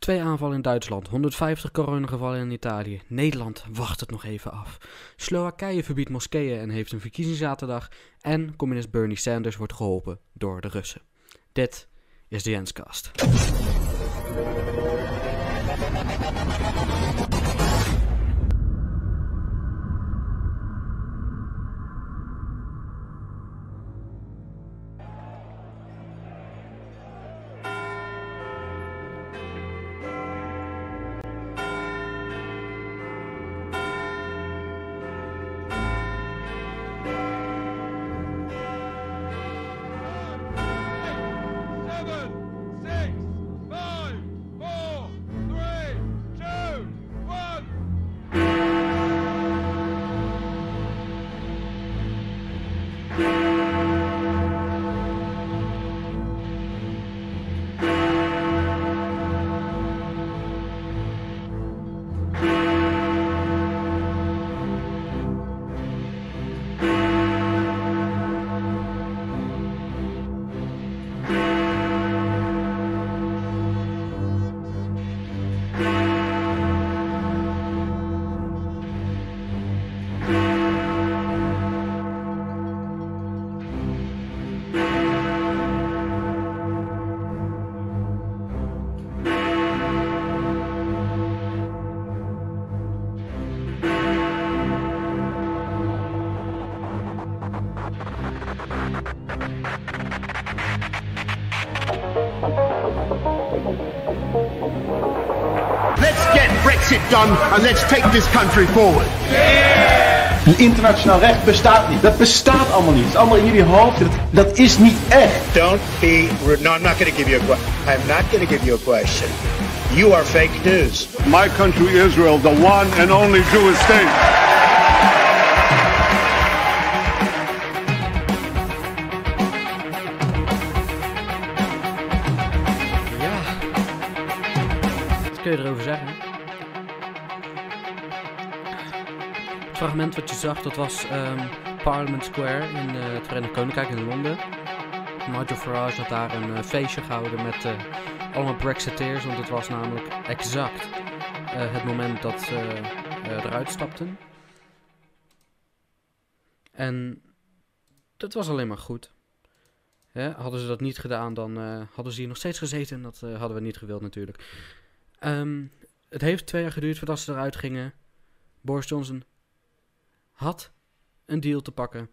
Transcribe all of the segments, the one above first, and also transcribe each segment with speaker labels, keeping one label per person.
Speaker 1: Twee aanvallen in Duitsland, 150 coronagevallen in Italië. Nederland wacht het nog even af. Slowakije verbiedt moskeeën en heeft een verkiezingszaterdag. En communist Bernie Sanders wordt geholpen door de Russen. Dit is de Jenskast.
Speaker 2: Get Brexit done and let's take this country forward.
Speaker 3: Een internationaal recht bestaat niet. Dat bestaat allemaal niet. Het is allemaal in jullie hoofd. Dat, dat is niet echt.
Speaker 4: Don't be rude. No, I'm not going to give you a question. I'm not going to give you a question. You are fake news.
Speaker 5: My country, Israel, the one and only Jewish state.
Speaker 1: Wat je zag, dat was ehm, Parliament Square in eh, het Verenigd Koninkrijk in Londen. Nigel Farage had daar een eh, feestje gehouden met eh, allemaal Brexiteers, want het was namelijk exact het moment dat ze eruit stapten. En dat was alleen maar goed. Hadden ze dat niet gedaan, dan hadden ze hier nog steeds gezeten. En dat hadden we niet gewild natuurlijk. Ehm, het heeft twee jaar geduurd voordat ze eruit gingen. Boris Johnson had een deal te pakken.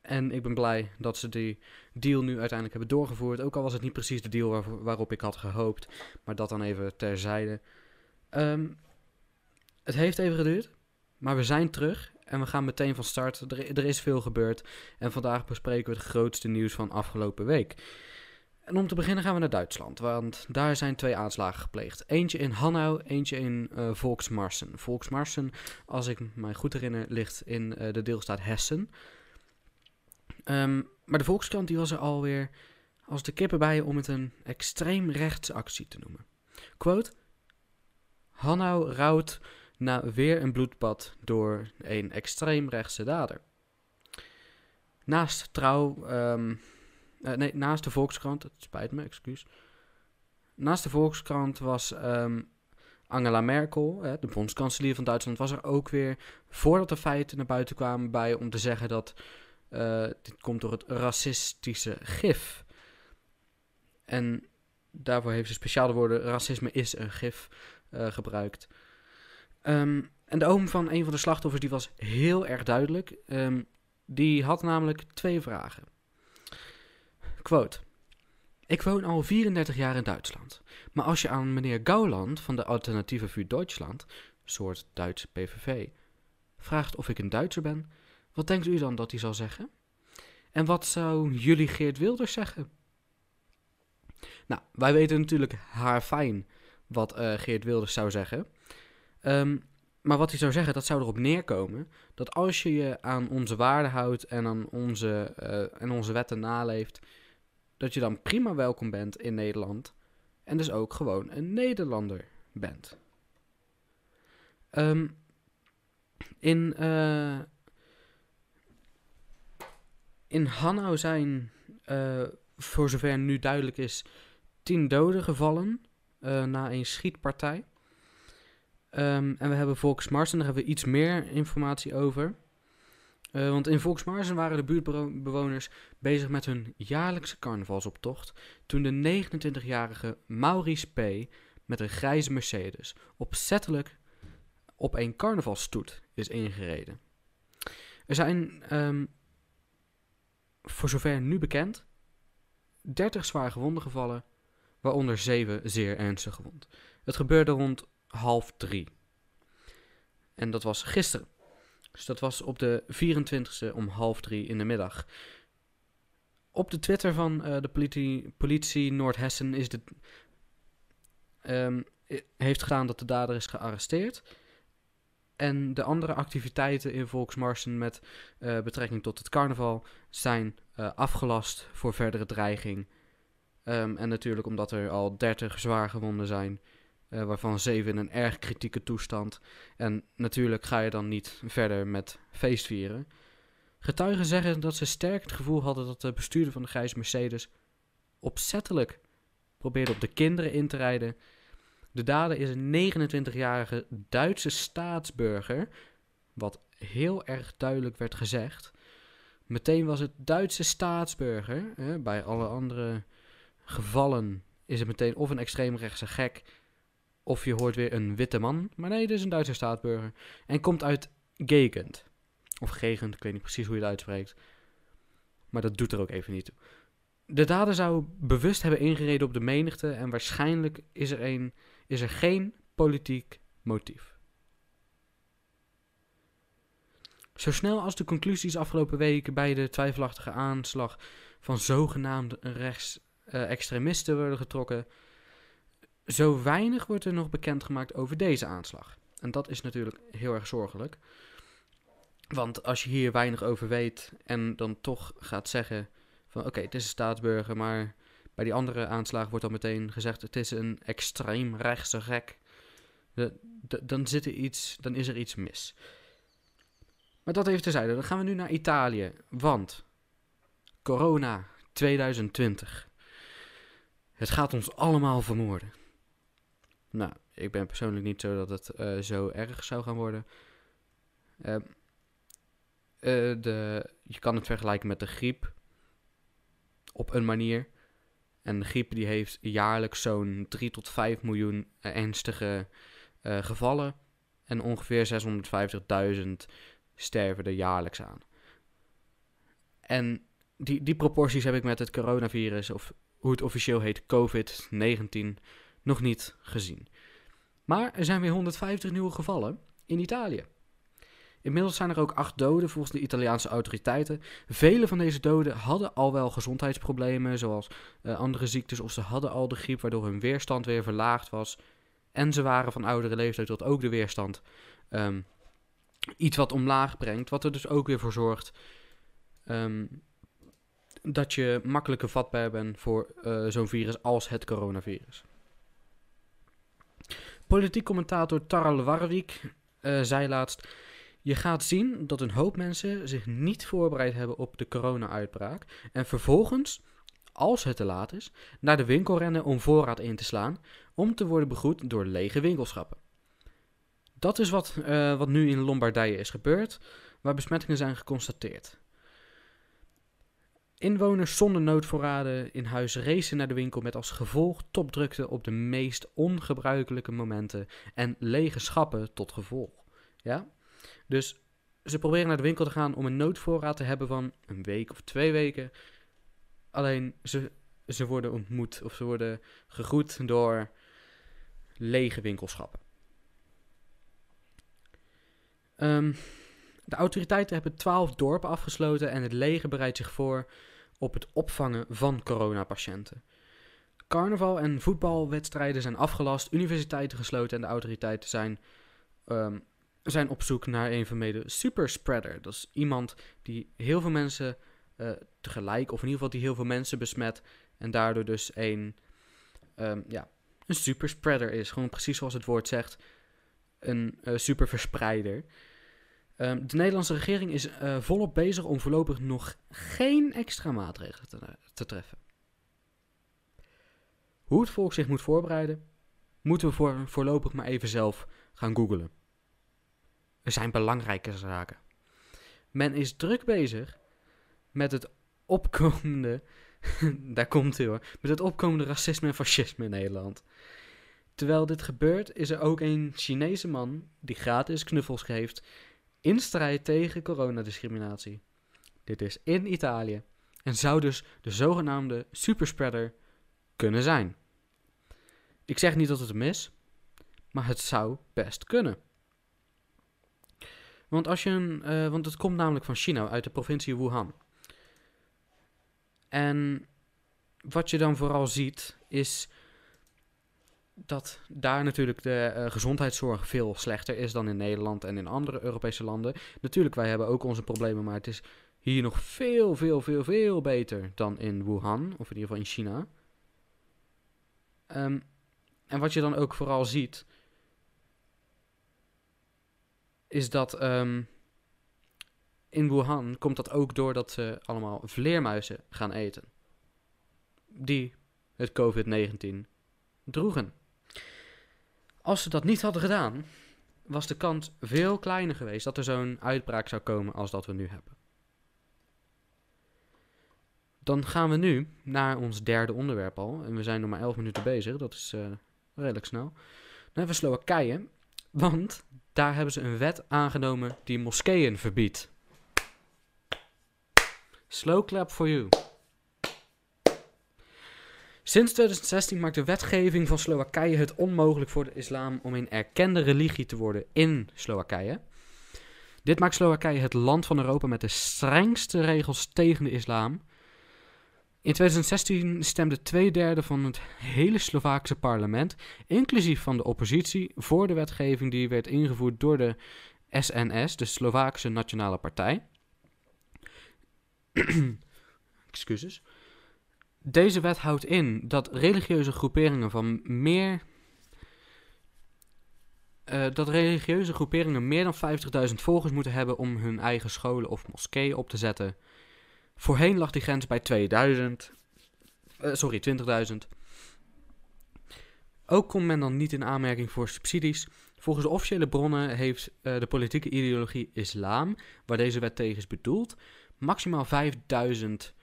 Speaker 1: En ik ben blij dat ze die deal nu uiteindelijk hebben doorgevoerd. Ook al was het niet precies de deal waar- waarop ik had gehoopt. Maar dat dan even terzijde. Ehm, het heeft even geduurd. Maar we zijn terug. En we gaan meteen van start. Er, er is veel gebeurd. En vandaag bespreken we het grootste nieuws van afgelopen week. En om te beginnen gaan we naar Duitsland, want daar zijn twee aanslagen gepleegd. Eentje in Hanau, eentje in eh Volksmarsen. Volksmarsen, als ik mij goed herinner, ligt in eh, de deelstaat Hessen. Ehm, maar de Volkskrant die was er alweer als de kippen bij om het een extreem rechtsactie te noemen. Quote, Hanau rouwt na weer een bloedbad door een extreemrechtse dader. Naast trouw, ehm, eh, nee, naast de Volkskrant, het spijt me, excuus. Naast de Volkskrant was ehm, Angela Merkel, hè, de bondskanselier van Duitsland, was er ook weer, voordat de feiten naar buiten kwamen, bij om te zeggen dat eh, dit komt door het racistische gif. En daarvoor heeft ze speciaal de woorden racisme is een gif eh, gebruikt. Ehm, en de oom van een van de slachtoffers die was heel erg duidelijk. Ehm, die had namelijk twee vragen. Quote. Ik woon al 34 jaar in Duitsland. Maar als je aan meneer Gauland van de Alternatieve voor Duitsland, soort Duits PVV, vraagt of ik een Duitser ben, wat denkt u dan dat hij zal zeggen? En wat zou jullie Geert Wilders zeggen? Nou, wij weten natuurlijk haar fijn wat eh, Geert Wilders zou zeggen. Ehm, maar wat hij zou zeggen, dat zou erop neerkomen dat als je je aan onze waarden houdt en aan onze, eh, en onze wetten naleeft, dat je dan prima welkom bent in Nederland en dus ook gewoon een Nederlander bent. Ehm, in, eh, in Hanau zijn, eh, voor zover nu duidelijk is, tien doden gevallen. eh, na een schietpartij. Ehm, en we hebben Volksmarsen, daar hebben we iets meer informatie over. Eh, want in Volksmarsen waren de buurtbewoners bezig met hun jaarlijkse carnavalsoptocht. Toen de 29-jarige Maurice P. met een grijze Mercedes opzettelijk op een carnavalstoet is ingereden. Er zijn, ehm, voor zover nu bekend, 30 zwaar gewonden gevallen, waaronder 7 zeer ernstig gewond. Het gebeurde rond half drie. En dat was gisteren. Dus dat was op de 24e om half drie in de middag. Op de Twitter van eh, de politie, politie Noordhessen is ehm, i- heeft gedaan dat de dader is gearresteerd. En de andere activiteiten in Volksmarsen met eh, betrekking tot het carnaval zijn eh, afgelast voor verdere dreiging. Ehm, en natuurlijk omdat er al 30 zwaar gewonden zijn, eh, waarvan 7 in een erg kritieke toestand. En natuurlijk ga je dan niet verder met feestvieren. Getuigen zeggen dat ze sterk het gevoel hadden dat de bestuurder van de grijze Mercedes opzettelijk probeerde op de kinderen in te rijden. De dader is een 29-jarige Duitse staatsburger, wat heel erg duidelijk werd gezegd. Meteen was het Duitse staatsburger. Hè, bij alle andere gevallen is het meteen of een extreemrechtse gek, of je hoort weer een witte man. Maar nee, dit is een Duitse staatsburger. En komt uit Gegend. Of Gegend, ik weet niet precies hoe je het uitspreekt. Maar dat doet er ook even niet toe. De dader zou bewust hebben ingereden op de menigte en waarschijnlijk is er, is er geen politiek motief. Zo snel als de conclusies afgelopen weken bij de twijfelachtige aanslag van zogenaamde rechtsextremisten worden getrokken, zo weinig wordt er nog bekendgemaakt over deze aanslag. En dat is natuurlijk heel erg zorgelijk. Want als je hier weinig over weet en dan toch gaat zeggen van oké, het is een staatsburger, maar bij die andere aanslagen wordt dan meteen gezegd het is een extreem rechtse gek. Dan, zit er iets, dan is er iets mis. Maar dat even terzijde. Dan gaan we nu naar Italië. Want corona 2020. Het gaat ons allemaal vermoorden. Nou, ik ben persoonlijk niet zo dat het eh, zo erg zou gaan worden. Ehm, eh, de, je kan het vergelijken met de griep. Op een manier. En de griep die heeft jaarlijks zo'n 3 tot 5 miljoen eh, ernstige gevallen. En ongeveer 650.000 sterven er jaarlijks aan. En die, die proporties heb ik met het coronavirus, of hoe het officieel heet, COVID-19, nog niet gezien. Maar er zijn weer 150 nieuwe gevallen in Italië. Inmiddels zijn er ook acht doden volgens de Italiaanse autoriteiten. Vele van deze doden hadden al wel gezondheidsproblemen, zoals eh, andere ziektes, of ze hadden al de griep, waardoor hun weerstand weer verlaagd was. En ze waren van oudere leeftijd tot ook de weerstand ehm, iets wat omlaag brengt, wat er dus ook weer voor zorgt ehm, dat je makkelijker vatbaar bent voor eh, zo'n virus als het coronavirus. Politiek commentator Taral Warwick eh, zei laatst: Je gaat zien dat een hoop mensen zich niet voorbereid hebben op de corona-uitbraak en vervolgens, als het te laat is, naar de winkel rennen om voorraad in te slaan, om te worden begroet door lege winkelschappen. Dat is wat, eh, wat nu in Lombardije is gebeurd, waar besmettingen zijn geconstateerd. Inwoners zonder noodvoorraden in huis racen naar de winkel met als gevolg topdrukte op de meest ongebruikelijke momenten en lege schappen tot gevolg. Ja? Dus ze proberen naar de winkel te gaan om een noodvoorraad te hebben van een week of twee weken. Alleen ze, ze worden ontmoet of ze worden gegroet door lege winkelschappen. Ehm, de autoriteiten hebben twaalf dorpen afgesloten en het leger bereidt zich voor op het opvangen van coronapatiënten. Carnaval en voetbalwedstrijden zijn afgelast, universiteiten gesloten en de autoriteiten zijn, ehm, zijn op zoek naar een vermeden superspreader. Dat is iemand die heel veel mensen eh, tegelijk, of in ieder geval die heel veel mensen besmet en daardoor dus een, ehm, ja, een superspreader is. Gewoon precies zoals het woord zegt, een eh, superverspreider. Ehm, de Nederlandse regering is eh, volop bezig om voorlopig nog geen extra maatregelen te, treffen. Hoe het volk zich moet voorbereiden, moeten we voor, voorlopig maar even zelf gaan googlen. Er zijn belangrijke zaken. Men is druk bezig met het opkomende, daar komt hij hoor, met het opkomende racisme en fascisme in Nederland. Terwijl dit gebeurt, is er ook een Chinese man die gratis knuffels geeft in strijd tegen coronadiscriminatie. Dit is in Italië en zou dus de zogenaamde superspreader kunnen zijn. Ik zeg niet dat het hem is, maar het zou best kunnen. Want, als je een, eh, want het komt namelijk van China, uit de provincie Wuhan. En wat je dan vooral ziet, is dat daar natuurlijk de eh, gezondheidszorg veel slechter is dan in Nederland en in andere Europese landen. Natuurlijk, wij hebben ook onze problemen, maar het is hier nog veel, veel, veel, veel beter dan in Wuhan, of in ieder geval in China. Ehm, en wat je dan ook vooral ziet, is dat ehm, in Wuhan komt dat ook doordat ze allemaal vleermuizen gaan eten. Die het COVID-19 droegen. Als ze dat niet hadden gedaan, was de kans veel kleiner geweest dat er zo'n uitbraak zou komen als dat we nu hebben. Dan gaan we nu naar ons derde onderwerp al. En we zijn nog maar 11 minuten bezig, dat is uh, redelijk snel. Dan hebben we Slowakije, want daar hebben ze een wet aangenomen die moskeeën verbiedt. Slow clap for you. Sinds 2016 maakt de wetgeving van Slowakije het onmogelijk voor de islam om een erkende religie te worden in Slowakije. Dit maakt Slowakije het land van Europa met de strengste regels tegen de islam. In 2016 stemde twee derde van het hele Slovaakse parlement, inclusief van de oppositie, voor de wetgeving die werd ingevoerd door de SNS, de Slovaakse Nationale Partij. Excuses. Deze wet houdt in dat religieuze groeperingen van meer. Uh, dat religieuze groeperingen meer dan 50.000 volgers moeten hebben om hun eigen scholen of moskeeën op te zetten. Voorheen lag die grens bij 2000. Uh, sorry, 20.000. Ook komt men dan niet in aanmerking voor subsidies. Volgens de officiële bronnen heeft uh, de politieke ideologie islam, waar deze wet tegen is bedoeld, maximaal 5000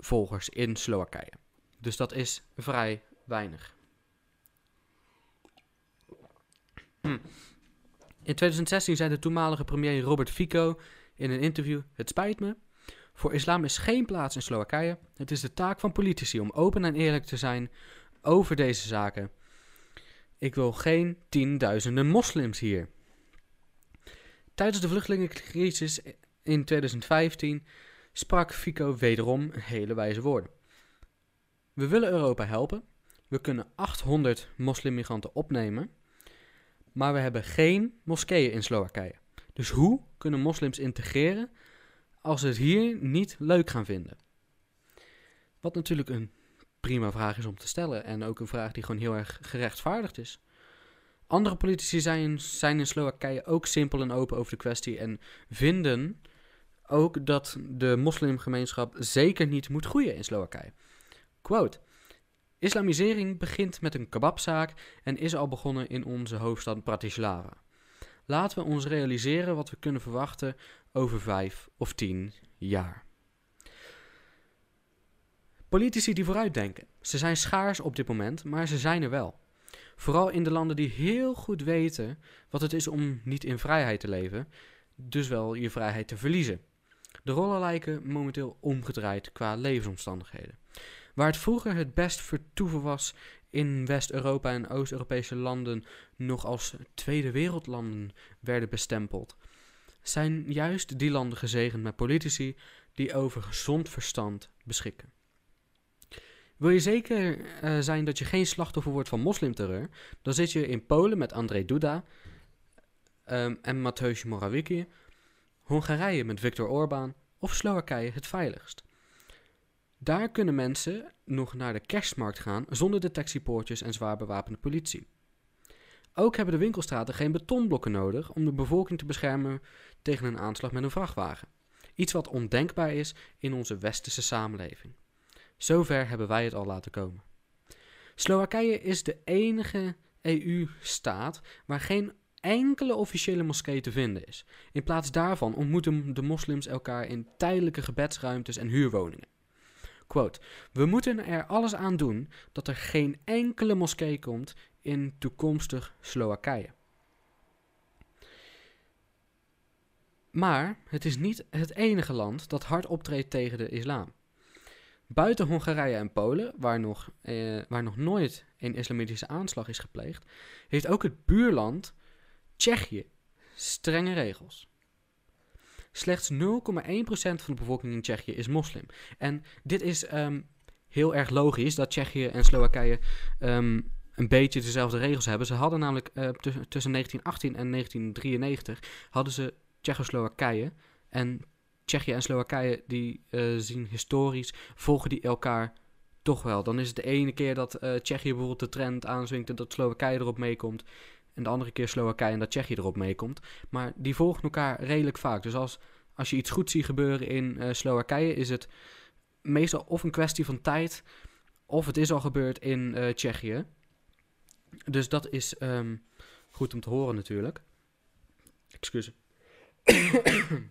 Speaker 1: volgers in Slowakije. Dus dat is vrij weinig. Hm. In 2016 zei de toenmalige premier Robert Fico in een interview: Het spijt me. Voor islam is geen plaats in Slowakije. Het is de taak van politici om open en eerlijk te zijn over deze zaken. Ik wil geen tienduizenden moslims hier. Tijdens de vluchtelingencrisis in 2015 sprak Fico wederom hele wijze woorden. We willen Europa helpen. We kunnen 800 moslimmigranten opnemen. Maar we hebben geen moskeeën in Slowakije. Dus hoe kunnen moslims integreren als ze het hier niet leuk gaan vinden? Wat natuurlijk een prima vraag is om te stellen. En ook een vraag die gewoon heel erg gerechtvaardigd is. Andere politici zijn, zijn in Slowakije ook simpel en open over de kwestie en vinden ook dat de moslimgemeenschap zeker niet moet groeien in Slowakije. Quote. Islamisering begint met een kebabzaak en is al begonnen in onze hoofdstad Bratislava. Laten we ons realiseren wat we kunnen verwachten over vijf of tien jaar. Politici die vooruitdenken. Ze zijn schaars op dit moment, maar ze zijn er wel. Vooral in de landen die heel goed weten wat het is om niet in vrijheid te leven, dus wel je vrijheid te verliezen. De rollen lijken momenteel omgedraaid qua levensomstandigheden. Waar het vroeger het best vertoeven was in West-Europa en Oost-Europese landen nog als tweede wereldlanden werden bestempeld, zijn juist die landen gezegend met politici die over gezond verstand beschikken. Wil je zeker uh, zijn dat je geen slachtoffer wordt van moslimterreur, dan zit je in Polen met Andrzej Duda um, en Mateusz Morawiecki Hongarije met Viktor Orbán of Slowakije het veiligst. Daar kunnen mensen nog naar de kerstmarkt gaan zonder detectiepoortjes en zwaar bewapende politie. Ook hebben de winkelstraten geen betonblokken nodig om de bevolking te beschermen tegen een aanslag met een vrachtwagen. Iets wat ondenkbaar is in onze westerse samenleving. Zover hebben wij het al laten komen. Slowakije is de enige EU-staat waar geen enkele officiële moskee te vinden is. In plaats daarvan ontmoeten de moslims elkaar in tijdelijke gebedsruimtes en huurwoningen. We moeten er alles aan doen dat er geen enkele moskee komt in toekomstig Slowakije. Maar het is niet het enige land dat hard optreedt tegen de islam. Buiten Hongarije en Polen, waar nog, eh, waar nog nooit een islamitische aanslag is gepleegd, heeft ook het buurland Tsjechië strenge regels. Slechts 0,1% van de bevolking in Tsjechië is moslim. En dit is ehm, heel erg logisch dat Tsjechië en Slowakije ehm, een beetje dezelfde regels hebben. Ze hadden namelijk eh, tussen, tussen 1918 en 1993 hadden ze Tsjechoslowakije en Tsjechië en Slowakije die eh, zien historisch volgen die elkaar toch wel. Dan is het de ene keer dat eh, Tsjechië bijvoorbeeld de trend aanzwingt en dat Slowakije erop meekomt. En de andere keer Slowakije en dat Tsjechië erop meekomt. Maar die volgen elkaar redelijk vaak. Dus als, als je iets goed ziet gebeuren in eh, Slowakije, is het meestal of een kwestie van tijd, of het is al gebeurd in eh, Tsjechië. Dus dat is ehm, goed om te horen natuurlijk. Excuus.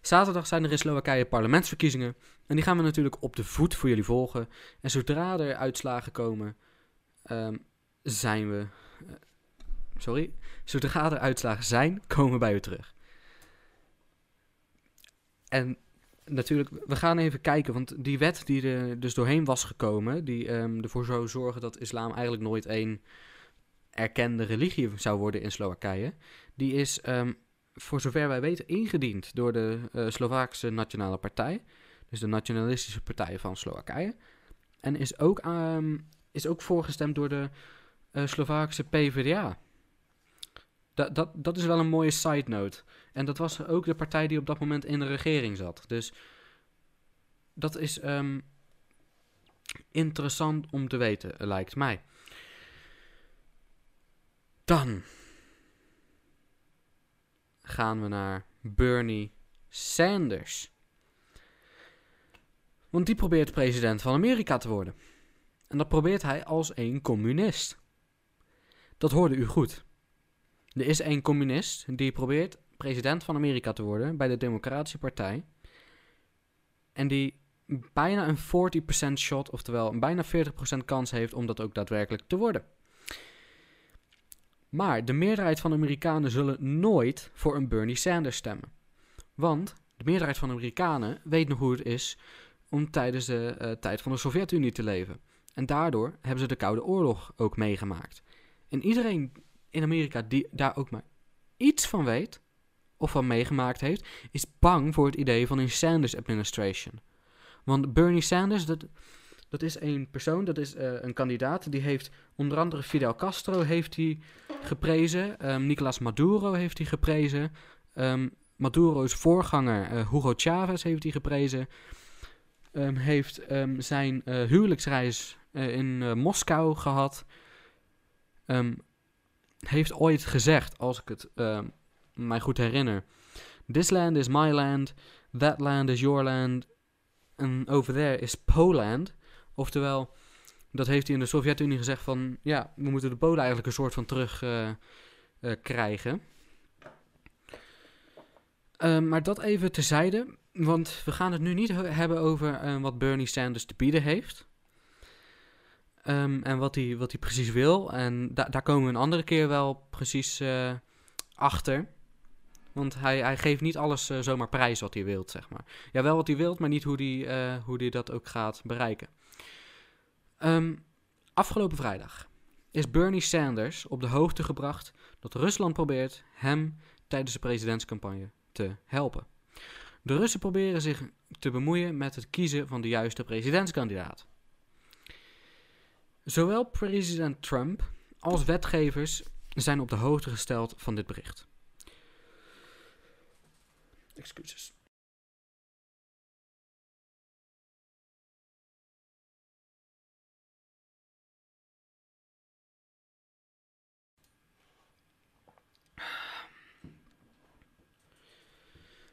Speaker 1: Zaterdag zijn er in Slowakije parlementsverkiezingen. En die gaan we natuurlijk op de voet voor jullie volgen. En zodra er uitslagen komen, ehm, zijn we. Sorry. Zodra er uitslagen zijn, komen we bij u terug. En natuurlijk, we gaan even kijken, want die wet die er dus doorheen was gekomen, die ehm, ervoor zou zorgen dat islam eigenlijk nooit één erkende religie zou worden in Slowakije, die is ehm, voor zover wij weten ingediend door de eh, Slovaakse Nationale Partij, dus de Nationalistische Partij van Slowakije, en is ook, ehm, is ook voorgestemd door de Slovaakse PvdA. Dat, dat, dat is wel een mooie side note. En dat was ook de partij die op dat moment in de regering zat. Dus dat is ehm, interessant om te weten, lijkt mij. Dan gaan we naar Bernie Sanders. Want die probeert president van Amerika te worden. En dat probeert hij als een communist. Dat hoorde u goed. Er is een communist die probeert president van Amerika te worden bij de Democratische Partij. En die bijna een 40% shot, oftewel een bijna 40% kans heeft om dat ook daadwerkelijk te worden. Maar de meerderheid van Amerikanen zullen nooit voor een Bernie Sanders stemmen. Want de meerderheid van Amerikanen weet nog hoe het is om tijdens de eh, tijd van de Sovjet-Unie te leven. En daardoor hebben ze de Koude Oorlog ook meegemaakt. En iedereen in Amerika die daar ook maar iets van weet of van meegemaakt heeft, is bang voor het idee van een Sanders administration. Want Bernie Sanders, dat, dat is een persoon, dat is eh, een kandidaat, die heeft onder andere Fidel Castro heeft hij geprezen, ehm, Nicolas Maduro heeft hij geprezen, ehm, Maduro's voorganger eh, Hugo Chavez heeft hij geprezen, ehm, heeft zijn eh, huwelijksreis in Moskou gehad, Ehm, heeft ooit gezegd, als ik het ehm, mij goed herinner, This land is my land, that land is your land, and over there is Poland. Oftewel, dat heeft hij in de Sovjet-Unie gezegd van, ja, we moeten de Polen eigenlijk een soort van terug eh, eh, krijgen. Ehm, maar dat even terzijde, want we gaan het nu niet he- hebben over eh, wat Bernie Sanders te bieden heeft. Ehm, en wat hij, wat hij precies wil. En da- daar komen we een andere keer wel precies eh, achter. Want hij, hij geeft niet alles eh, zomaar prijs wat hij wilt, zeg maar. Ja, wel wat hij wilt, maar niet hoe hij, eh, hoe dat ook gaat bereiken. Ehm, afgelopen vrijdag is Bernie Sanders op de hoogte gebracht dat Rusland probeert hem tijdens de presidentscampagne te helpen. De Russen proberen zich te bemoeien met het kiezen van de juiste presidentskandidaat. Zowel president Trump als wetgevers zijn op de hoogte gesteld van dit bericht. Excuses.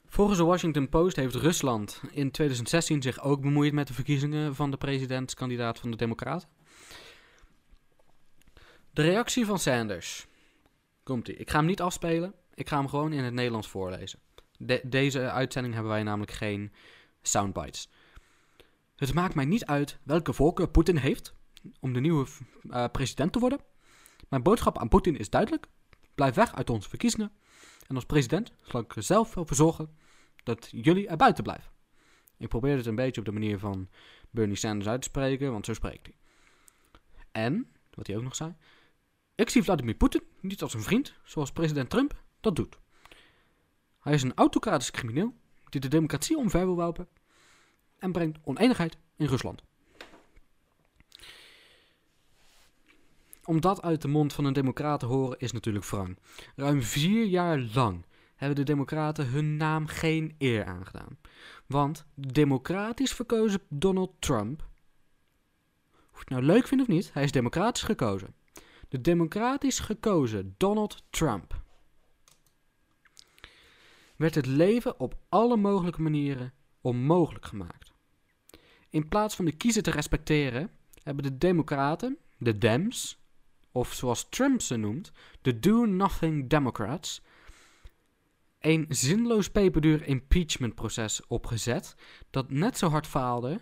Speaker 1: Volgens de Washington Post heeft Rusland in 2016 zich ook bemoeid met de verkiezingen van de presidentskandidaat van de Democraten. De reactie van Sanders. Komt-ie. Ik ga hem niet afspelen. Ik ga hem gewoon in het Nederlands voorlezen. De- deze uitzending hebben wij namelijk geen soundbites. Het maakt mij niet uit welke voorkeur Poetin heeft om de nieuwe eh, president te worden. Mijn boodschap aan Poetin is duidelijk. Blijf weg uit onze verkiezingen. En als president zal ik er zelf voor zorgen dat jullie er buiten blijven. Ik probeer het een beetje op de manier van Bernie Sanders uit te spreken, want zo spreekt hij. En, wat hij ook nog zei, ik zie Vladimir Poetin niet als een vriend, zoals president Trump dat doet. Hij is een autocratisch crimineel die de democratie omver wil helpen en brengt oneenigheid in Rusland. Om dat uit de mond van een democrat te horen is natuurlijk wrang. Ruim vier jaar lang hebben de democraten hun naam geen eer aangedaan. Want de democratisch verkozen Donald Trump, of je het nou leuk vindt of niet, hij is democratisch gekozen. De democratisch gekozen Donald Trump werd het leven op alle mogelijke manieren onmogelijk gemaakt. In plaats van de kiezer te respecteren, hebben de Democraten, de Dems, of zoals Trump ze noemt, de Do-Nothing Democrats, een zinloos peperduur impeachmentproces opgezet dat net zo hard faalde,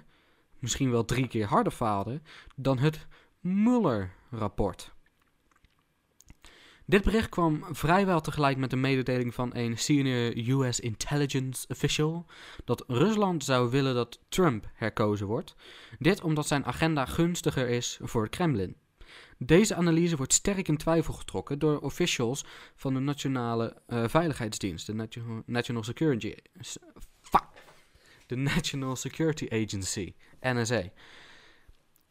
Speaker 1: misschien wel drie keer harder faalde, dan het Mueller-rapport. Dit bericht kwam vrijwel tegelijk met de mededeling van een senior US intelligence official dat Rusland zou willen dat Trump herkozen wordt. Dit omdat zijn agenda gunstiger is voor het Kremlin. Deze analyse wordt sterk in twijfel getrokken door officials van de Nationale eh, Veiligheidsdienst, de National Security, fuck, de National Security Agency, NSA.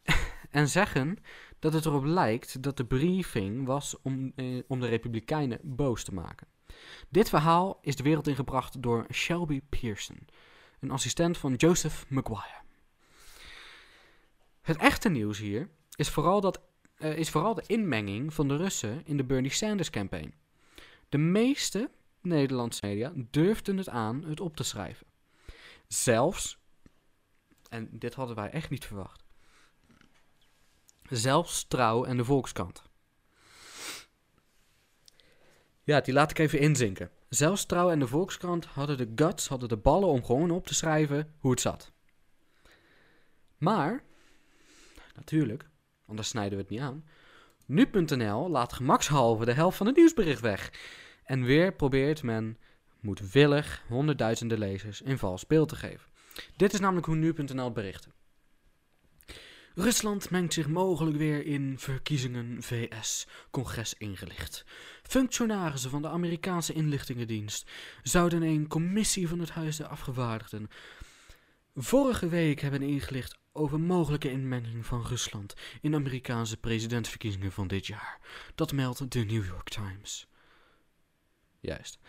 Speaker 1: en zeggen dat het erop lijkt dat de briefing was om, eh, om de Republikeinen boos te maken. Dit verhaal is de wereld ingebracht door Shelby Pearson, een assistent van Joseph Maguire. Het echte nieuws hier is vooral, dat, eh, is vooral de inmenging van de Russen in de Bernie Sanders campaign. De meeste Nederlandse media durfden het aan het op te schrijven. Zelfs, en dit hadden wij echt niet verwacht, zelfs Trouw en de Volkskrant. Ja, die laat ik even inzinken. Zelfs Trouw en de Volkskrant hadden de guts, hadden de ballen om gewoon op te schrijven hoe het zat. Maar, natuurlijk, anders snijden we het niet aan. Nu.nl laat gemakshalve de helft van het nieuwsbericht weg. En weer probeert men moedwillig honderdduizenden lezers in vals beeld te geven. Dit is namelijk hoe nu.nl berichten. Rusland mengt zich mogelijk weer in verkiezingen VS, congres ingelicht. Functionarissen van de Amerikaanse inlichtingendienst zouden een commissie van het Huis der Afgevaardigden vorige week hebben ingelicht over mogelijke inmenging van Rusland in Amerikaanse presidentsverkiezingen van dit jaar. Dat meldt de New York Times. Juist.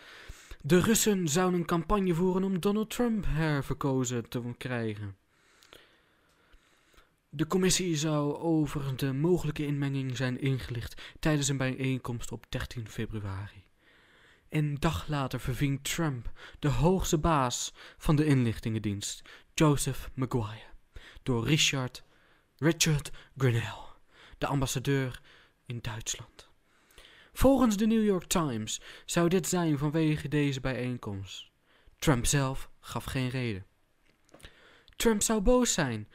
Speaker 1: De Russen zouden een campagne voeren om Donald Trump herverkozen te krijgen. De commissie zou over de mogelijke inmenging zijn ingelicht tijdens een bijeenkomst op 13 februari. Een dag later verving Trump de hoogste baas van de inlichtingendienst, Joseph Maguire, door Richard, Richard Grenell, de ambassadeur in Duitsland. Volgens de New York Times zou dit zijn vanwege deze bijeenkomst. Trump zelf gaf geen reden. Trump zou boos zijn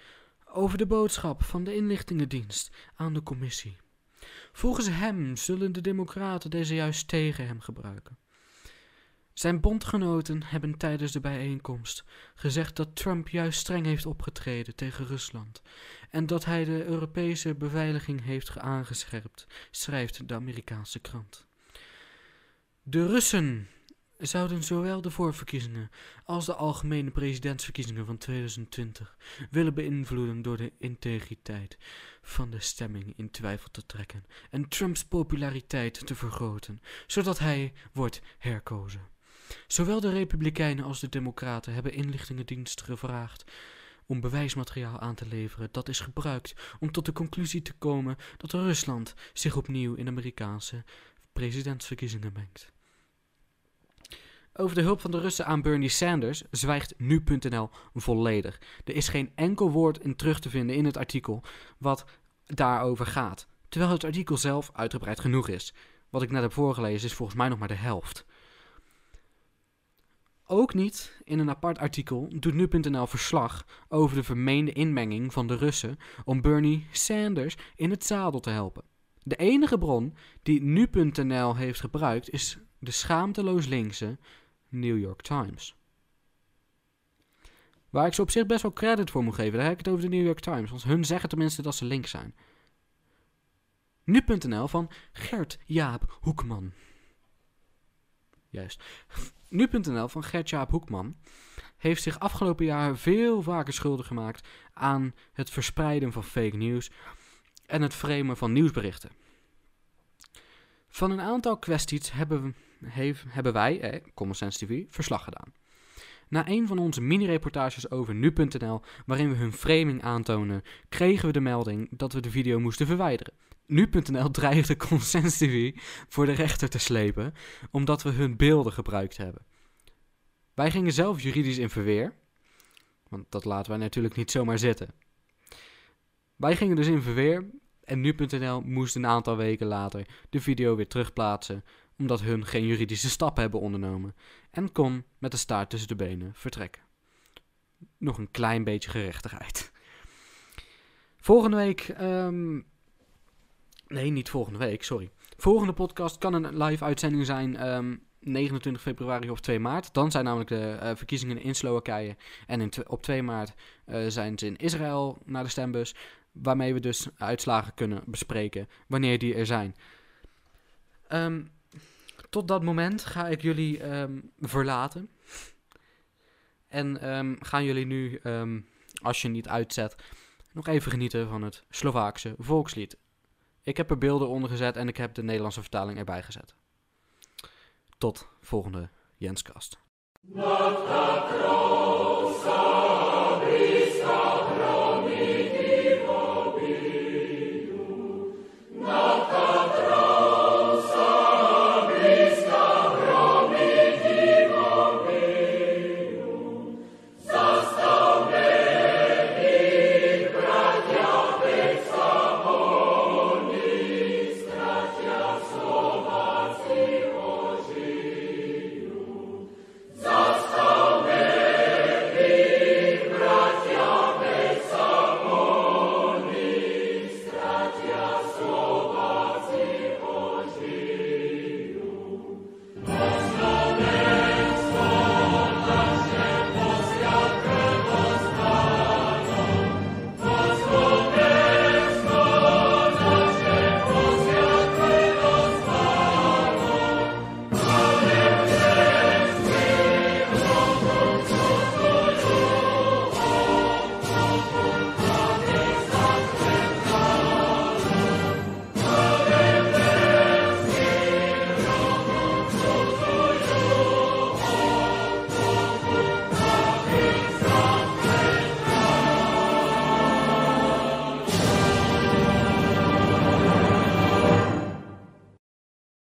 Speaker 1: over de boodschap van de inlichtingendienst aan de commissie. Volgens hem zullen de Democraten deze juist tegen hem gebruiken. Zijn bondgenoten hebben tijdens de bijeenkomst gezegd dat Trump juist streng heeft opgetreden tegen Rusland en dat hij de Europese beveiliging heeft aangescherpt, schrijft de Amerikaanse krant. De Russen zouden zowel de voorverkiezingen als de algemene presidentsverkiezingen van 2020 willen beïnvloeden door de integriteit van de stemming in twijfel te trekken en Trumps populariteit te vergroten, zodat hij wordt herkozen. Zowel de Republikeinen als de Democraten hebben inlichtingendiensten gevraagd om bewijsmateriaal aan te leveren dat is gebruikt om tot de conclusie te komen dat Rusland zich opnieuw in Amerikaanse presidentsverkiezingen mengt. Over de hulp van de Russen aan Bernie Sanders zwijgt nu.nl volledig. Er is geen enkel woord in terug te vinden in het artikel wat daarover gaat. terwijl het artikel zelf uitgebreid genoeg is. Wat ik net heb voorgelezen is volgens mij nog maar de helft. Ook niet in een apart artikel doet nu.nl verslag over de vermeende inmenging van de Russen om Bernie Sanders in het zadel te helpen. De enige bron die nu.nl heeft gebruikt is de schaamteloos linkse New York Times. Waar ik ze op zich best wel credit voor moet geven, daar heb ik het over de New York Times, want hun zeggen tenminste dat ze link zijn. Nu.nl van Gert Jaap Hoekman. Juist. Nu.nl van Gert-Jaap Hoekman heeft zich afgelopen jaar veel vaker schuldig gemaakt aan het verspreiden van fake news en het framen van nieuwsberichten. Van een aantal kwesties hebben, heeft, hebben wij, eh, Common Sense TV, verslag gedaan. Na een van onze mini-reportages over nu.nl, waarin we hun framing aantonen, kregen we de melding dat we de video moesten verwijderen. Nu.nl dreigde Consens TV voor de rechter te slepen, omdat we hun beelden gebruikt hebben. Wij gingen zelf juridisch in verweer, want dat laten wij natuurlijk niet zomaar zitten. Wij gingen dus in verweer en nu.nl moest een aantal weken later de video weer terugplaatsen, omdat hun geen juridische stappen hebben ondernomen en kon met de staart tussen de benen vertrekken. Nog een klein beetje gerechtigheid. Volgende week ehm, Nee, niet volgende week, sorry. Volgende podcast kan een live uitzending zijn ehm 29 februari of 2 maart. Dan zijn namelijk de eh, verkiezingen in Slowakije. En in op 2 maart eh, zijn ze in Israël naar de stembus. Waarmee we dus uitslagen kunnen bespreken wanneer die er zijn. Ehm, tot dat moment ga ik jullie ehm, verlaten. En ehm, gaan jullie nu, ehm, als je niet uitzet, nog even genieten van het Slovaakse volkslied. Ik heb er beelden onder gezet en ik heb de Nederlandse vertaling erbij gezet. Tot volgende Jenskast.